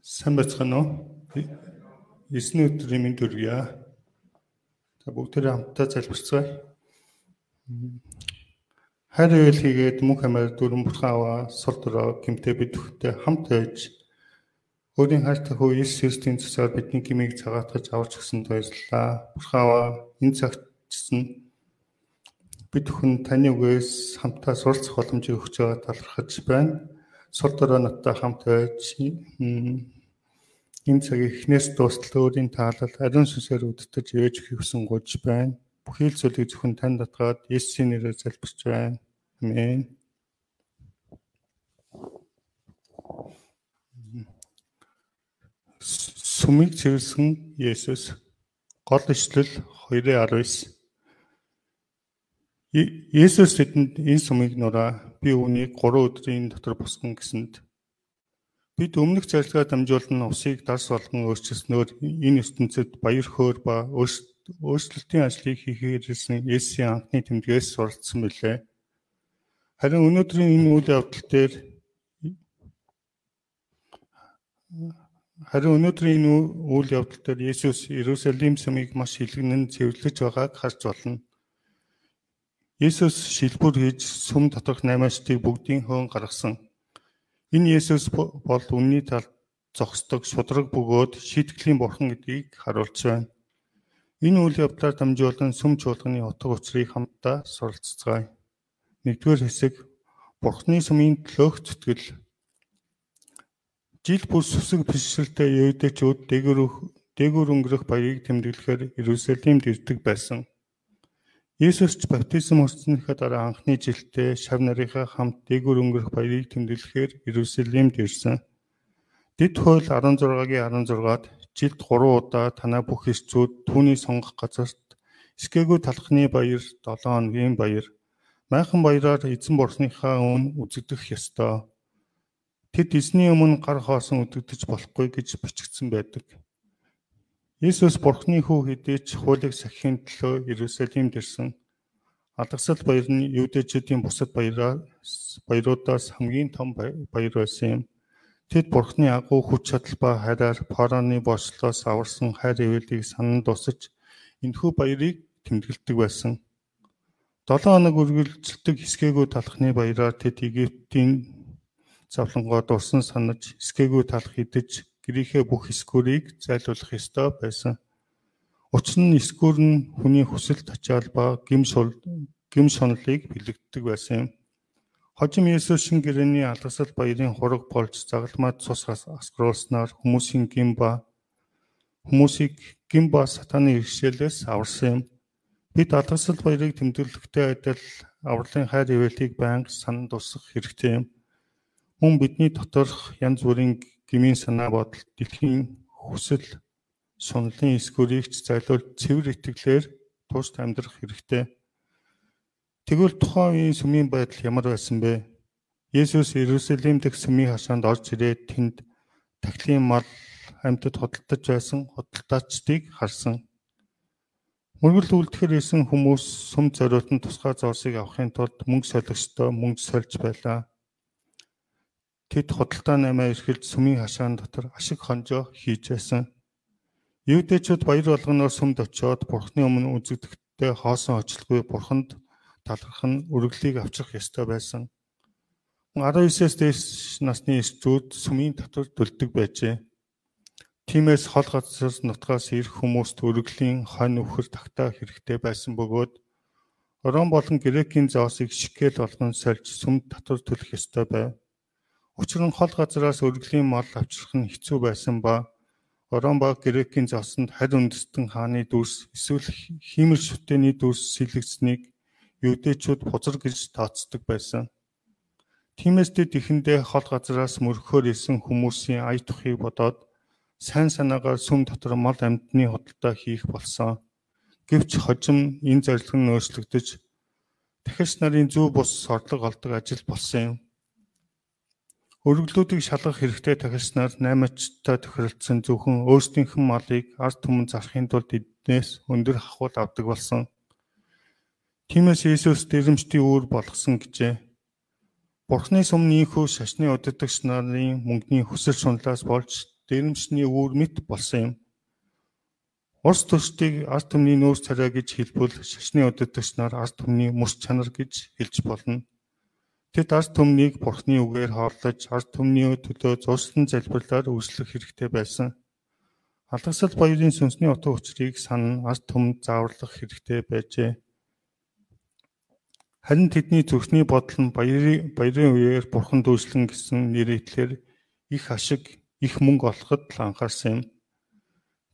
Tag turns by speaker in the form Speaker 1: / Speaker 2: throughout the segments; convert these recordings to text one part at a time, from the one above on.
Speaker 1: Сайн байцгаана уу? 9 өдрийн мэнд хүргье. За бүгдээрээ хамтдаа залбирцгаая. Хайр ивэл хийгээд мөнх амаар дүрэн бурхан аваа сул дорой гимтэй бид бүхтэй хамт байж өөрийн хайртай хөө Иесус Христосийн цэцээр бидний гмийг цагаатгаж аварч гисэн баярлалаа. Бурхан аваа энэ цагтсан бид бүхэн таны үгээс хамтаа суралцах боломжийг өгч байгаа талархаж байна. Сул дорой надтай хамт байж энэ цагийг эхнээс дуустал өөрийн таалал ариун сүнсээр үдтэж ээж хийсэн гож байна. Бүхий л зүйлийг зөвхөн танд татгаад Есүсийн нэрээр залбирч байна. Амен. Сүмийг цэвэрсэн Есүс гол ишлэл 2:19 Есүс тэдэнд энэ сүмийг нураа би үүнийг 3 өдрийн дотор босгоно гэсэнд Бид өмнөх зарилгаа дамжуулан усыг дарс болгон өөрчилснөөр энэ ертөнцид баяр хөөр ба өөрчлөлтийн ажлыг хийхээр ирсэн Есүсийн анхны тэмдгээс суралцсан билээ. Харин өнөөдрийн энэ үйл явдал дээр харин өнөөдрийн энэ үйл явдал дээр Есүс Иерусалим сүмийг маш илгэнэн цэвэрлэж байгааг харж болно. Есүс шилбүр хийж сүм доторх наймаачдыг бүгдийн хөөн гаргасан. Энэ Есүс бол үнний талд зогсдог шудраг бөгөөд шийтгэлийн бурхан гэдгийг харуулж байна. Энэ үйл явдлаар дамжуулан сүм чуулганы утга учирыг хамтдаа суралцгаая. Нэгдүгээр хэсэг Бурхны сүмийн төлөөх зүтгэл. Жил бүр сүсэг бишрэлтэй юудэчүүд дээгүр дээгүр өнгөрөх баярыг тэмдэглэхээр Иерусалимд ирдэг байсан. Есүс ч баптизм хүрснэхээ дараа анхны жилдээ шав нарийнхаа хамт дээгүр өнгөрөх баярыг тэмдэглэхээр Иерусалимд ирсэн. Дэд хууль 16-гийн 16-ад жилд 3 удаа танаа бүх эрчүүд түүний сонгох газарт Скэгүү талхны баяр 7 хоногийн баяр майхан баяраар эзэн бурхныхаа өмнө үзэгдэх ёстой. Тэд эзний өмнө гар хоосон үдэгдэж болохгүй гэж бичигдсэн байдаг. Иесус Бурхны хүү хэдийч хуулийг сахихын төлөө Иерусалимд ирсэн. Алгасал баяр нь юудэчүүдийн бусад баяраас баяруудаас хамгийн том баяр байсан юм. Тэд Бурхны агуу хүч чадал ба хайраар Фараоны бослоос аварсан хайр ивэлийг санан дусаж энэхүү баярыг тэмдэглэдэг байсан. 7 хоног үргэлжилдэг Хискэгүү талхны баяраар тэд Египтийн завлангоо дурсан санаж Хискэгүү талх идэж гэрийнхээ бүх эсгүүрийг зайлуулах ёстой байсан. Учир нь эсгүүр нь хүний хүсэл тачаал ба гим сул гим сонлыг бэлэгддэг байсан юм. Хожим Есүс шин гэрээний алгасал баярын хураг болж загалмаад цус асгаруулснаар хүмүүсийн гим ба хүмүүсийг гим ба сатаны иргэшээлээс аварсан юм. Бид алгасал баярыг тэмдэглэхтэй адил авралын хайр ивэлийг байнга санан тусах хэрэгтэй юм. Мөн бидний доторх янз бүрийн гмийн санаа бодол дэлхийн хүсэл сунлын эсгүүрийг ч зайлуул цэвэр итгэлээр тусд амьдрах хэрэгтэй. Тэгвэл тухайн үеийн сүмийн байдал ямар байсан бэ? Есүс Иерусалим дэх сүмийн хашаанд орж ирээд тэнд тахлын мал амьтад хөдөлтөж байсан хөдөлтаачдыг харсан. Мөргөл үлдэхэр исэн хүмүүс сүм зориултын тусгай зоосыг авахын тулд мөнгө солихстой мөнгө сольж байлаа. Тэд худалдаа намаа эрхэлж сүмийн хашаан дотор ашиг хонжоо хийж байсан. Юудэчүүд баяр болгоноор сүмд очиод бурхны өмнө үзэгдэхдээ хоосон очлгүй бурханд талархах нь үргэлжлийг авчрах ёстой байсан. 19-с дээш насны эрчүүд сүмийн татвар төлдөг байжээ. Тиймээс хол газар нутгаас ирэх хүмүүст өргөлийн хонь өвхөр тагтаа хэрэгтэй байсан бөгөөд Ром болон Грекийн зоосыг шикэл болгон сольж сүмд татвар төлөх ёстой байв. Учир нь хол газараас өргөлийн мал авчрах нь хэцүү байсан ба Орон ба Грекийн зовсонд харь үндэстэн хааны дүрс эсвэл хиймэл шүтээний дүрс сэлэгцнийг юудэчүүд бузар гэж тооцдог байсан. Тиймээс тэд ихэндээ хол газараас мөрөхөөр исэн хүмүүсийн ая тухыг бодоод сайн санаагаар сүм дотор мал амьтны худалдаа хийх болсон. Гэвч хожим энэ зорилго нь өөрчлөгдөж дахиж нарын зөв бус орлого олдог ажил болсон юм. Өргөлүүдийг шалгах хэрэгтэй тахилснаар наймаачтай тохиролцсон зөвхөн өөрсдийнх нь малыг ард түмэн зарахын тулд эднээс өндөр хахуул авдаг болсон. Тиймээс Иесус дэрэмжтийн үүр болгосон гэжээ. Бурхны сүмнийхүү шашны удирдагч нарын мөнгөний хүсэл шунлаас болж дээрэмчний үүр мэт болсон юм. Орс төстийг арт түмний нөөц царай гэж хэлбэл шашны удирдагч нар арт түмний мөс чанар гэж хэлж болно. Тэд арт түмнийг Бурхны үгээр хоорлож арт түмний төлөө зурсан залбирлаар үйлчлэх хэрэгтэй байсан. Алгасал баярын сүнсний утга учирыг сан арт түмд зааварлах хэрэгтэй байжээ. Харин тэдний зүрхний бодол нь баярын баярын үеэр бурхан дүүслэн гэсэн нэрийтлэр их ашиг, их мөнгө олоход л анхаарсан юм.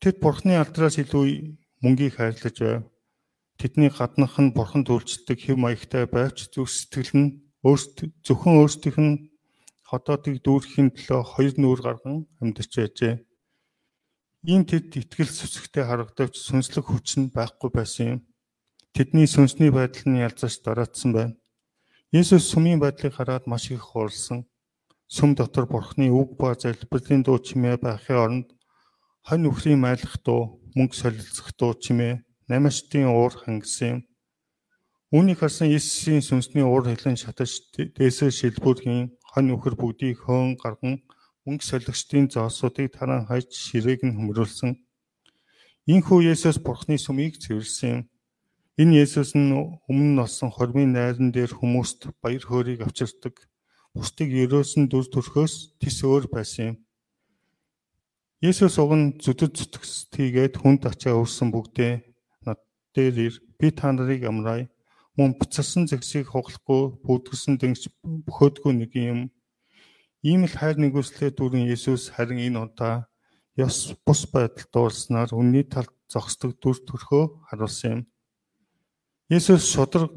Speaker 1: Тэд бурханы алдраас илүү мөнгийг хайрлаж байв. Тэдний гаднах нь бурхан дүүлцдэг хэв маягтай байвч зүрх сэтгэл нь өөрсд зөвхөн өөрсдийнх нь хотоодыг дүүрхийн төлөө хоёр нүүр гарган амьдарч байжээ. Ийм тэд итгэл сүсгтэй харагдавч сүнслэг хүч нь байхгүй байсан юм. Тэдний сүнсний байдал нь ялзаж дараацсан байна. Есүс сүмийн байдлыг хараад маш их хуурсан. Сүм дотор Бурхны үг ба залбирлын дуу чимээ байхын оронд хонь үхрийн майлах дуу, мөнгө солилцох дуу чимээ, намаштын уур хангасан юм. Үүнийг харсан Есүсийн сүнсний уур хилэн шатаж дээсээ шилбүргийн хонь үхэр бүгдийг хөөн гарган мөнгө солигчдын зоосуудыг таран хайж ширээг нь хөмрүүлсэн. Ийхүү Есүс Бурхны сүмийг цэвэрлсэн юм. Энэ Есүс нь өмнө нь олсон хормын найран дээр хүмүүст баяр хөөргийг авчирдаг. Бусдыг ерөөсөн дүр төрхөөс тис өөр байсан юм. Есүс уг нь зүдэд зүтгэс тийгээд хүнд ачаа өрсөн бүгдээ над дээр ир би та нарыг амраа мөн буцалсан зэгсийг хугалахгүй бүдгэлсэн дэнгч бөхөөдгүй нэг юм. Ийм л хайр нэгүслээ дүүрэн Есүс харин энэ удаа ёс бус байдалд дуурснаар үнний талд зогсдог дүр төрхөө харуулсан юм. Есүс шудраг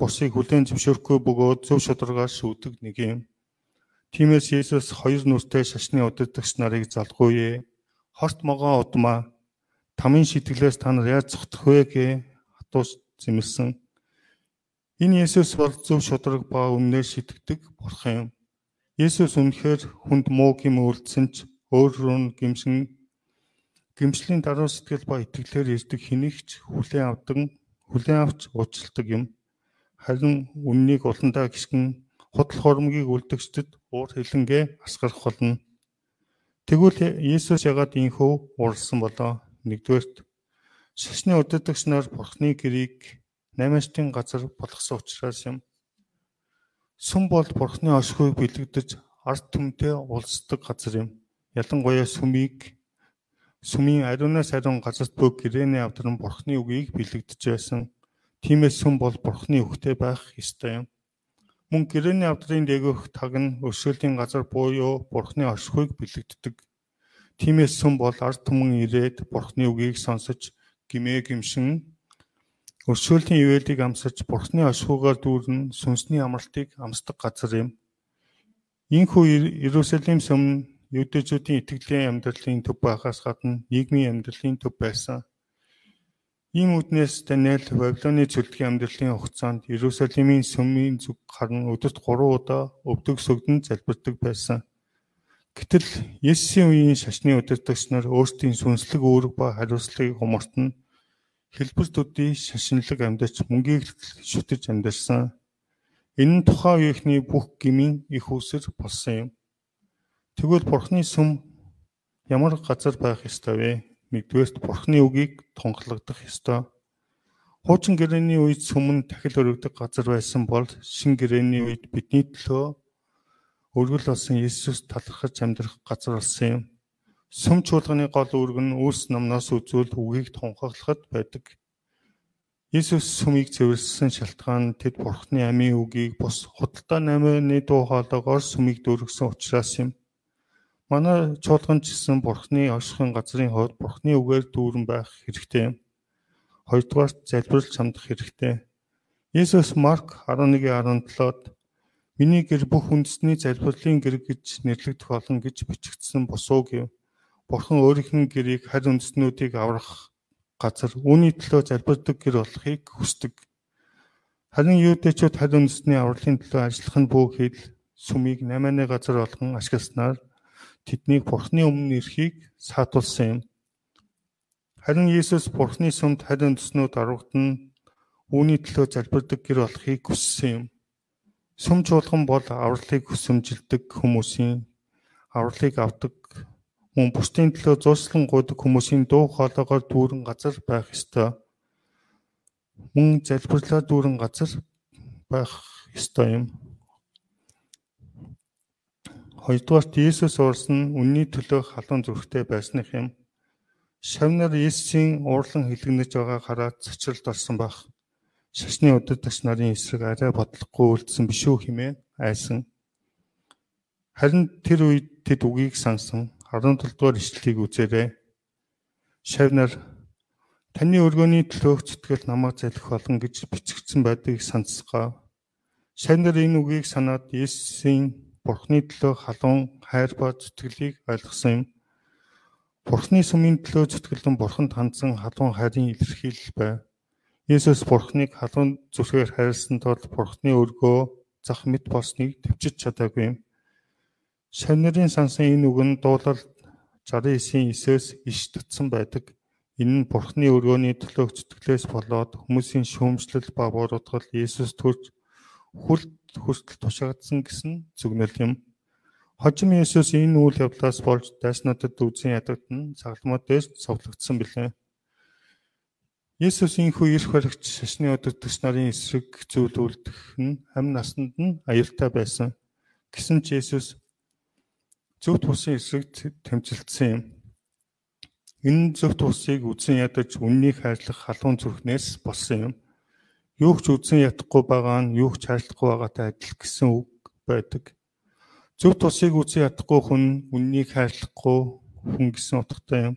Speaker 1: бусыг хүлээн зөвшөөрөхгүй бөгөөд зөв шударгаар шүүдэг нэг юм. Тиймээс Есүс хоёр нүртэй шашны удирдагч нарыг залгууе. Хорт могоо удмаа тамийн шитгэлээс та нар яаж зогтох вэ гэ хатуус зэмлсэн. Энэ Есүс бол зөв шудраг ба өмнөө шитгэдэг бурхан юм. Есүс үнэхээр хүнд муу гэм үйлдсэн ч өөрөө нь гимшин гимшлийн даруй сэтгэл ба итгэлээр ирдэг хэнийгч хүлээн авдаг хүлээн авч уучлалдаг юм. Харин үннийг уландаа гисгэн худал хуурмгийг үлдгчдэд уур хилэнгээ асгарах болно. Тэгвэл Иесус ягаад ийхүү уурсан болоо? Нэгдүгээрт шашны удирдагч нар Бурхны гэрийг намаштын газар болгосон учраас юм. Сүм бол Бурхны оршихуйг бэлэгдэж ард түмтэй уулздаг газар юм. Ялангуяа сүмийг Сүмийн ариунаас ариун газарт бүх гэрээний авдран бурхны үгийг бэлэгдэж байсан. Тиймээс сүм бол бурхны үгтэй байх ёстой юм. Мөн гэрээний авдрын дээгүүрх таг нь өршөөлийн газар буюу бурхны оршихуйг бэлэгддэг. Тиймээс сүм бол ард түмэн ирээд бурхны үгийг сонсож гимээ гимшин өршөөлийн ивэлийг амсаж бурхны оршихуйгаар дүүрэн сүнсний амралтыг амсдаг газар юм. Ийхүү Иерусалим сүм Юудэчүүдийн итгэлийн амьдралын төв байхаас гадна нийгмийн амьдралын төв байсан. Ийм үднээс Даниэл Вавилоны цөлдгийн амьдралын хугацаанд Иерусалимийн сүмийн зүг харан өдөрт 3 удаа өвдөг сөгдөн залбирдаг байсан. Гэтэл Есүсийн үеийн шашны удирдагч нар өөрсдийн сүнслэг үүрэг ба хариуцлагыг хумартна. Хэлбэр төдий шашинлаг амьдарч мөнгийг шүтэж амьдарсан. Энэ нь тухайн үеийнхний бүх гмийн их үсэр болсон юм. Тэгвэл Бурхны сүм ямар газар байх ёстой вэ? Нэгдүгээрт Бурхны үгийг тунгалагдах ёстой. Хуучин гэрээний үед сүм нь дахил өргөдөг газар байсан бол шин гэрээний үед бидний төлөө өргөл болсон Иесус талархаж амьдрах газар болсон юм. Сүм чуулганы гол үүрэг нь үүс намнаас үзүүл үгийг тунхаглахад байдаг. Иесус сүмийг цэвэрлсэн шалтгаан тэд Бурхны амийн үгийг бус худалдаа намын дуу хоолойгоор сүмийг дүүргэсэн учраас юм. Манай чуулган ч гэсэн Бурхны оршихын газрын хувьд Бурхны үгээр дүүрэн байх хэрэгтэй. Хоёрдугаар залбирал чамдах хэрэгтэй. Есүс Марк 11:17-д Миний гэр бүх үндэсний залбирлын гэр гэж нэрлэгдэх болно гэж бичигдсэн босуу гэв. Бурхан өөрийнх нь гэрийг харь үндэстнүүдийг аврах газар үүний төлөө залбирдаг гэр болохыг хүсдэг. Харин юудэчүүд харь үндэстний авралын төлөө ажиллах нь бүхэл сүмийг 8-ны газар болгон ашигласнаар тэднийг Бурхны өмнө ирэхийг саатуулсан юм. Харин Иесус Бурхны сүмд харин төснүүд арвагдан үүний төлөө залбирдаг гэр болохыг хүссэн юм. Сүм чуулган бол авралыг хүсэмжилдэг хүмүүсийн авралыг авдаг мөн бусдын төлөө зурслан гуйдаг хүмүүсийн дуу хоолойгоор дүүрэн газар байх ёстой. Мөн залбирлаа дүүрэн газар байх ёстой юм. Хоёрдугаарт Иесус уурсан үнний төлөө халуун зүрхтэй байсных юм. Шавнар Иесусийн уурлан хилэгнэж байгаа хараад цочролд орсон байх шашны удирдагч нарын эсрэг арай бодлохгүй үлдсэн биш үү хэмээн айсан. Харин тэр үед тэд үгийг сансан 17 дугаар ишлэлийг үзээрэй. Шавнар таны өргөний төлөөх зүтгэл намайг залхих болно гэж бичигдсэн байдгийг сонсгоо. Шавнар энэ үгийг санаад Есүсийн Бурхны төлөө халуун хайр ба зүтгэлийг ойлгосон юм. Бурхны сүмийн төлөө зүтгэлэн Бурханд хандсан халуун хайрын илэрхийлэл байв. Есүс Бурхныг халуун зүрхээр хайрлсан тул Бурхны өргөө зах мэд болсныг төвчж чадаагүй юм. Шавнырын сансан энэ үг нь дуулал 69-ийн 9-өөс иш татсан байдаг. Энэ нь Бурхны өргөөний төлөө зүтгэлээс болоод хүмүүсийн шүүмжлэл ба буруутгал Есүс төрж хүлт хүртэл тушаагдсан гэсэн зүгнэл юм. Хожим Есүс энэ үйл явдлаас болж дайснуудад үзэн ядагдсан цагламууд дэс цовлогдсон билээ. Есүс инхүү ирэх баригч шашны өдөртөс нарын эсрэг зүйл үлдэх нь амь насанд нь аюултай байсан. Гэсэн ч Есүс зөвхт бусын эсрэг тэмцэлдсэн юм. Энэ зөвхт бусыг үзэн ядаж үннийг хайрлах халуун зүрхнээс болсон юм. Юу ч үзэн ядахгүй байгаа нь юу ч хайрлахгүй байгаатай адил гэсэн үг байдаг. Зөвхт бусыг үзэн ядахгүй хүн үннийг хайрлахгүй хүн гэсэн утгатай юм.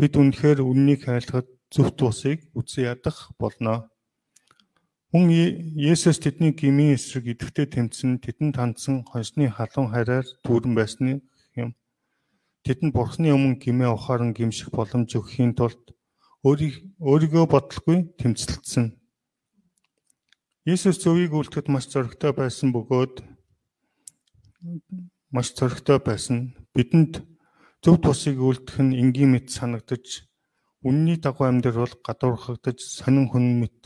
Speaker 1: Бид үнэхээр үннийг хайрлахад зөвхт усыг үгүй ядах болно. Мөн Есүс тэдний гмийн эсрэг идэвхтэй тэмцэн тэдэнд хандсан хонсны халуун хараар дүүрэн байсны юм. Тэдэнд Бурхны өмнө гмээ ухаан гимших боломж өгөхийн тулд өөрийгөө бодлогүй тэмцэлдсэн. Есүс зөвийг үлдэхэд маш зоригтой байсан бөгөөд маш зоригтой байсан. Бидэнд зөв тусыг үлдэх нь энгийн мэт санагдаж Үнний дагуу амьдрал гадуурхагдаж сонин хүн мэт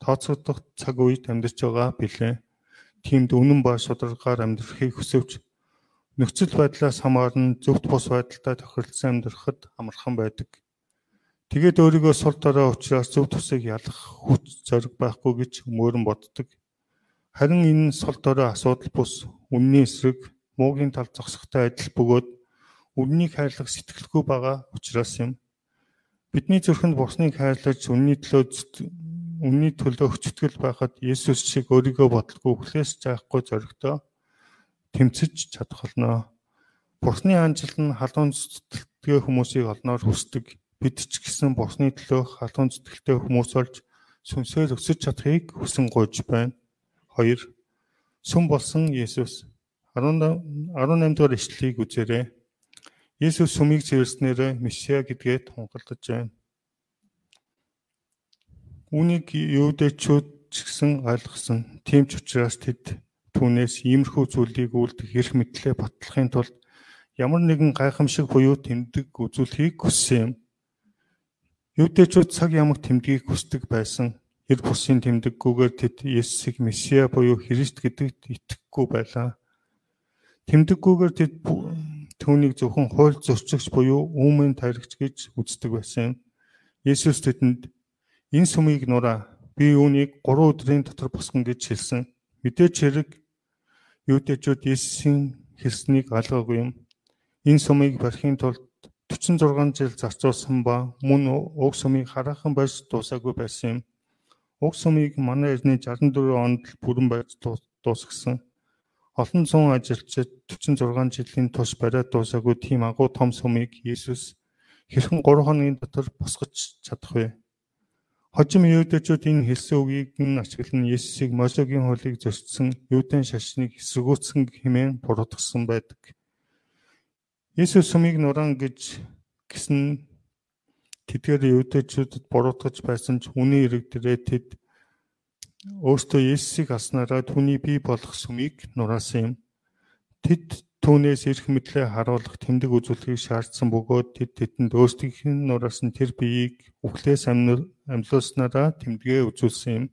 Speaker 1: тооцогдох цаг үед амьдарч байгаа билээ. Тиймд үнэн ба шударгаар амьдрахыг хүсвч нөхцөл байдлаас хамаарн зөвхт бус байдалтай тохиролцсон амьдрахад амархан байдаг. Тэгээд өөрийгөө сул дорой учраас зөв тусыг ялах хүч зориг байхгүй гэж мөрөн боддог. Харин энэ сул дорой асуудал бус үнний эсрэг муугийн тал зогсохтой адил бөгөөд үннийг хайрлах сэтгэлгүй байгаа учраас юм. Бидний зүрхэнд Бурхныг хайрлаж үнний төлөө үнний төлөө хүчтгэл байхад Есүс шиг өөрийгөө бодлого үхлээс заахгүй зоригтой тэмцэж чадах болно. Бурхны анжил нь халуун зүтгэлтэй хүмүүсийг олноор хүсдэг. Бид ч гэсэн Бурхны төлөө халуун зүтгэлтэй хүмүүс болж сүнсээр өсөж чадахыг хүсэн гуйж байна. 2. Сүм болсон Есүс 18 дугаар ишлэлийг үзээрэй. Есүс сүмийг цэвэрснээр Месиа гэдгээ тунгалдаж байна. Үүнийг юудэчүүд ч гэсэн ойлгосон. Тийм ч учраас тэд түүнээс иймэрхүү зүйлийг үлдэх эрх мэдлээ батлахын тулд ямар нэгэн гайхамшиг буюу тэмдэг үзүүлэхийг хүссэн юм. Юудэчүүд цаг ямаг тэмдгийг хүсдэг байсан. Эр бусын тэмдэггүйгээр тэд Есүсийг Месиа буюу Христ гэдэгт итгэхгүй байлаа. Тэмдэггүйгээр тэд түүнийг зөвхөн хууль зөрчигч буюу үүмэн таригч гэж үздэг байсан. Есүс тэдэнд энэ сүмийг нураа би үүнийг 3 өдрийн дотор босгоно гэж хэлсэн. Мэдээч хэрэг юудэчүүд Есүсийн хэлснийг алгаагүй юм. Энэ сүмийг барихын тулд 46 жил зарцуулсан ба мөн уг сүмийг хараахан байж дуусаагүй байсан юм. Уг сүмийг манай эртний 64 онд бүрэн байж дуусгасан. Олон зуун ажилчид 46 жилийн турш бариад дуусаагүй тийм агуу том сүмийг Есүс хэрхэн 3 хоногийн дотор босгож чадах вэ? Хожим юудэчүүд энэ хэлсэн үгийг нь ашиглан Есүсийг Мосегийн хуулийг зөрчсөн юудын шашныг эсэргүүцсэн хэмээн буруутгасан байдаг. Есүс сүмийг нуран гэж гисэн тэдгээр юудэчүүдэд буруутгаж байсан ч үний ирэг дээрээ тэд өөртөө Есүсийг аснараа түүний бий болох сүмийг нураасан юм. Тэд түүнээс эрх мэдлээ харуулах тэмдэг үзүүлэхийг шаардсан бөгөөд тэд тэдэнд өөрсдийнх нь нураасан тэр биеийг үхлээс амьлуулснараа тэмдэгэ үзүүлсэн юм.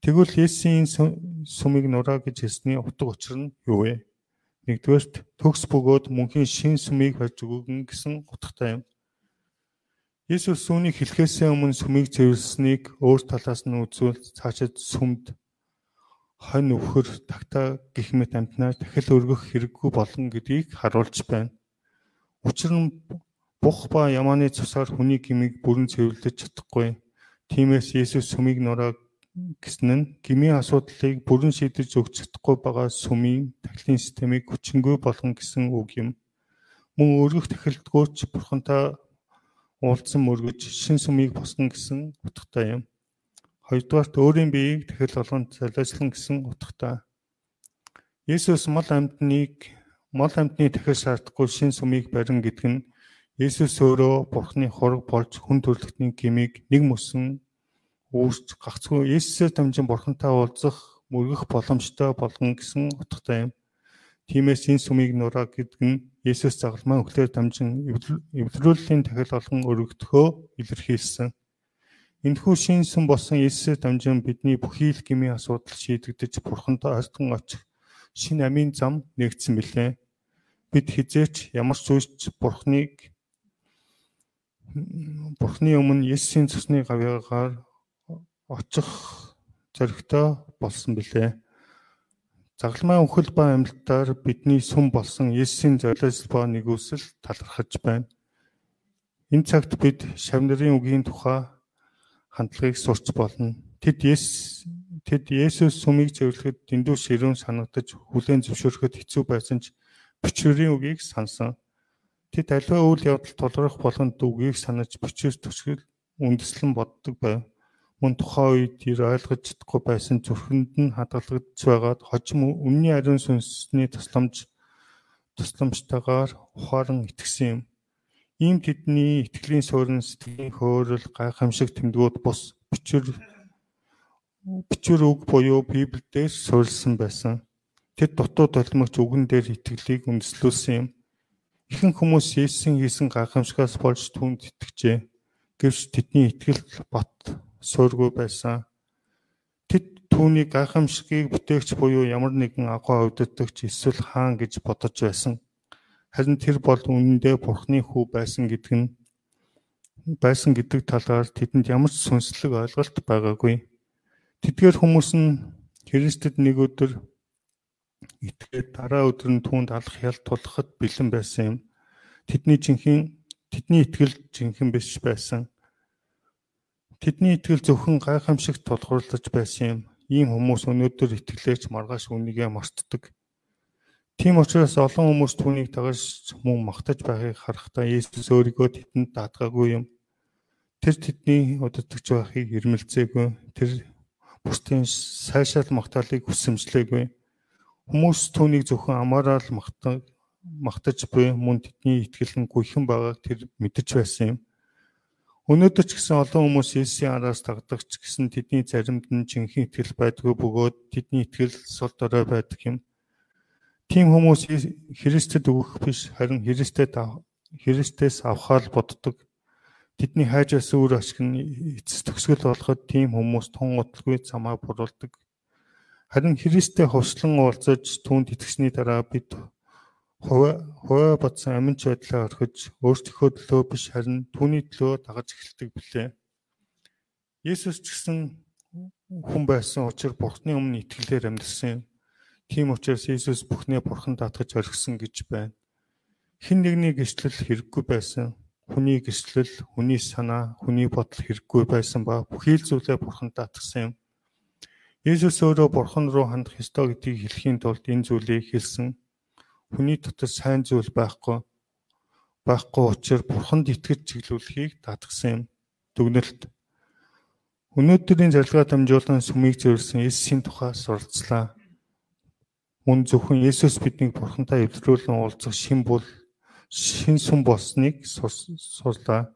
Speaker 1: Тэгвэл Есүсийн сүмийг нураа гэж хэлсний утга учир нь юу вэ? Нэгдүгээрт төгс бөгөөд мөнхийн шин сүмийг барьж өгөн гэсэн утгатай юм. Есүс үүнийг хэлэхээс өмнө сүмийг цэвэрлсэнийг өөр талаас нь үзвэл цаашид сүмд хонь өвхөр тагтаа гих мэт амтнаар дахил өргөх хэрэггүй болно гэдгийг харуулж байна. Учир нь бух ба ямааны цусаар хүний гмийг бүрэн цэвэрлэж чадахгүй. Тиймээс Есүс сүмийг нураа гэсэн нь гмийн асуудлыг бүрэн шийдэж өгч чадахгүй байгаа сүмийн тахилын системийг хүчингүй болгон гэсэн үг юм. Мөн өргөх тахилдгүйч бурхантай уулзсан мөргөж шин сүмийг босгон гэсэн утгатай юм. Хоёрдугаарт өөрийн биеийг тахил болгон залайслан гэсэн утгатай. Есүс мал амьтныг мал амьтны тахил шаардахгүй шин сүмийг барин гэдэг нь Есүс өөрөө Бурхны хураг болж хүн төрлөختний гмийг нэг мөсөн үүсч гагцгүй Есүсээр дамжин бурхантай уулзах мөргөх боломжтой болгон гэсэн утгатай юм. Тиймээс энэ сүмийг нураа гэдэг нь Есүс загалмаа өглөөр дамжин эвлэрүүллийн тахил олон өргөдөхөө илэрхийлсэн. Энэхүү шин сүм болсон Есүсээр дамжин бидний бүхий л гмийн асуудал шийдэгдэж бурхантай ойртон очих шин амийн зам нэгдсэн билээ. Бид хизээч ямар ч зүйлч бурхныг Бурхны өмнө Есүсийн цусны гавьяагаар очих зоригтой болсон билээ. Загалмай өхөл ба амьдлаар бидний сүм болсон Есүсийн золиос ба нэгүсэл талархаж байна. Энэ цагт бид шавнарын үгийн тухай хандлагыг сурч болно. Тэд Есүс тэд Есүс сүмийг зөвлөхөд дэндүү ширүүн санагдаж хүлээн зөвшөөрөхөд хэцүү байсан ч бичвэрийн үгийг сансан. Тэд аливаа үйл явдал тулгарх болгонд үгийг санаж бичвэр төсгөл үндэслэн боддог байв мөн тухайн үед ир ойлгож чадахгүй байсан зүрхэнд нь хадгалагдж байгаад хожим өмнний ариун сүнсний тусламж тусламжтайгаар ухаан итгэсэн юм. Ийм тэдний итгэлийн суурин сэтгэлийн хөөрөл гайхамшиг тэмдгүүд бус бичвэр бичвэр үг буюу Библиэлд суурилсан байсан. Тэд дутуу толимогч үгэн дээр итгэлийг үндэслүүлсэн юм. Ихэнх хүмүүс Есүсийн хийсэн гайхамшигаас болж түүнд итгэжээ. Гэвч тэдний итгэл бат суургүй байсан. Тэд түүний гайхамшигыг бүтээгч буюу ямар нэгэн агуу удирдагч эсвэл хаан гэж бодож байсан. Харин тэр бол үнэндээ Бурхны хүү байсан гэдэг нь байсан гэдэг талаар тэдэнд ямар ч сүнслэг ойлголт байгаагүй. Тэдгээр хүмүүс нь Христэд нэг өдөр итгээд дараа өдөр нь түүнд алах ял тулахад бэлэн байсан юм. Тэдний жинхэнэ тэдний итгэл жинхэнэ биш байсан. Тэдний итгэл зөвхөн гайхамшигт тулгуурлаж байсан юм. Ийм хүмүүс өнөөдөр итгэлээч маргааш үнийгээ мартдаг. Тийм учраас олон хүмүүс түүнийг дагаж мөн магтаж байхыг харахтаа Есүс өөрийгөө тэдэнд даатгаагүй юм. Тэр тэдний удирдахж байхыг ирмэлцээгүй. Тэр бусдын сайшаал магтаалыг хүсэмжлээгүй. Хүмүүс түүнийг зөвхөн амаараа л магтаж магтаж буй мөн тэдний итгэл нь гүйхэн байгааг тэр мэдэж байсан юм. Өнөөдөр ч гэсэн олон хүмүүс Есүсийн араас дагдагч гэсэн тэдний заримд нь жинхэнэ итгэл байдгүй бөгөөд тэдний итгэл сул дорой байдаг юм. Тийм хүмүүс Христэд өгөх биш харин Христэд Христээс авахаар боддог. Тэдний хайж байсан үр ашиг нь эцэс төгсгөл болоход тийм хүмүүс тун уталгүй замаа буруулдаг. Харин Христтэй хувьслан уулзаж түүнд итгэсний дараа бид хувиа бодсон аминч байдлаа орхиж өөрсдийнхөө төлөө биш харин түүний төлөө дагаж эхэлдэг билээ. Есүс ч гэсэн хүн байсан учраас Бурхны өмнө итгэлээр амьдсан юм. Тийм учраас Есүс бүхнээ Бурхан даатгаж орхисон гэж байна. Хэн нэгний гэрчлэл хэрэггүй байсан. Хүний гэрчлэл, хүний санаа, хүний бодол хэрэггүй байсан ба бүхий л зүйлээ Бурхан даатгсан юм. Есүс өөрөө Бурхан руу хандах ёстой гэдгийг хэлэхийн тулд энэ зүйлийг хэлсэн хүний дотор сайн зүйл байхгүй байхгүй учраас бурханд итгэж чиглүүлэхийг даатгсан юм. Дүгнэлт. Өнөөдрийн зарилгаа дамжуулан сүмийг зөвлөсөн Есүсийн тухай суралцлаа. Мөн зөвхөн Есүс биднийг бурхантай эвлэрүүлэн уулзах шин бол шин сүм болсныг сурлаа.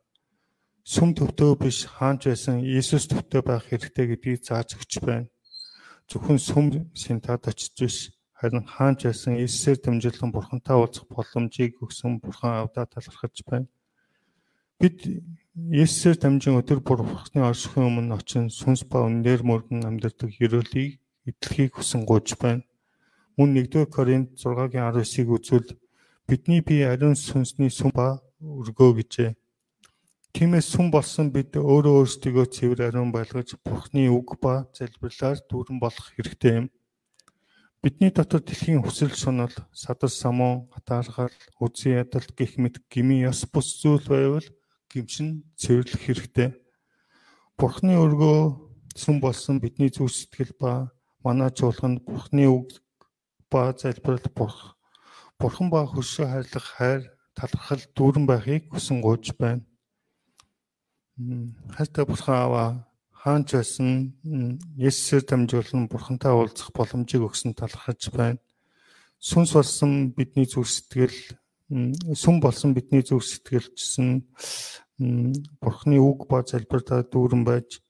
Speaker 1: Сүм төвдөө биш хаанч байсан Есүс төвдөө байх хэрэгтэй гэдгийг зааж өгч байна. Зөвхөн сүм синтад очиж биш харин хаанч байсан Иесээр дамжуулан бурхантай уулзах боломжийг өгсөн бурхан авдаа талархаж байна. Бид Иесээр дамжин өдөр бүр бурхны оршихын өмнө очин сүнс ба үнээр мөргөн амьдардаг ерөөлийг эдлэхийг хүсэн гуйж байна. Мөн 1-р Коринт 6-гийн 19-ыг үзвэл бидний бие ариун сүнсний сүм ба өргөө гэжээ. Тиймээс сүм болсон бид өөрөө өөрсдийгөө цэвэр ариун байлгаж Бурхны үг ба залбирлаар дүүрэн болох хэрэгтэй юм. Бидний дотор дэлхийн хүсэл шунал, садар самуу, хатаархал, үзий ядалт гих мэт гмийн ёс бус зүйл байвал гимшин цэвэрлэх хэрэгтэй. Бурхны өргөө сүм болсон бидний зүрх сэтгэл ба манай чуулганд Бурхны үг ба залбирал бурх Бурхан ба хөршөө хайрлах хайр талархал дүүрэн байхыг хүсэн гуйж байна. Хайртай бурхан аваа хаанч байсан Есүсээр дамжуулан бурхантай уулзах боломжийг өгсөн талархаж байна. Сүнс болсон бидний зүрх сэтгэл сүм болсон бидний зүрх сэтгэлчсэн бурхны үг ба залбиртаа дүүрэн байж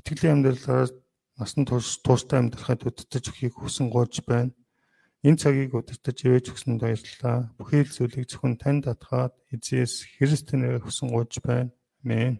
Speaker 1: итгэлийн амьдралаар насан турш тууштай амьдрахад удирдах өгөхийг хүсэн гуйж байна. Энэ цагийг удирдах ивэж өгсөнд баярлалаа. Бүхий л зүйлийг зөвхөн танд татгаад эзэс Христээр хүсэн гуйж байна. Амен.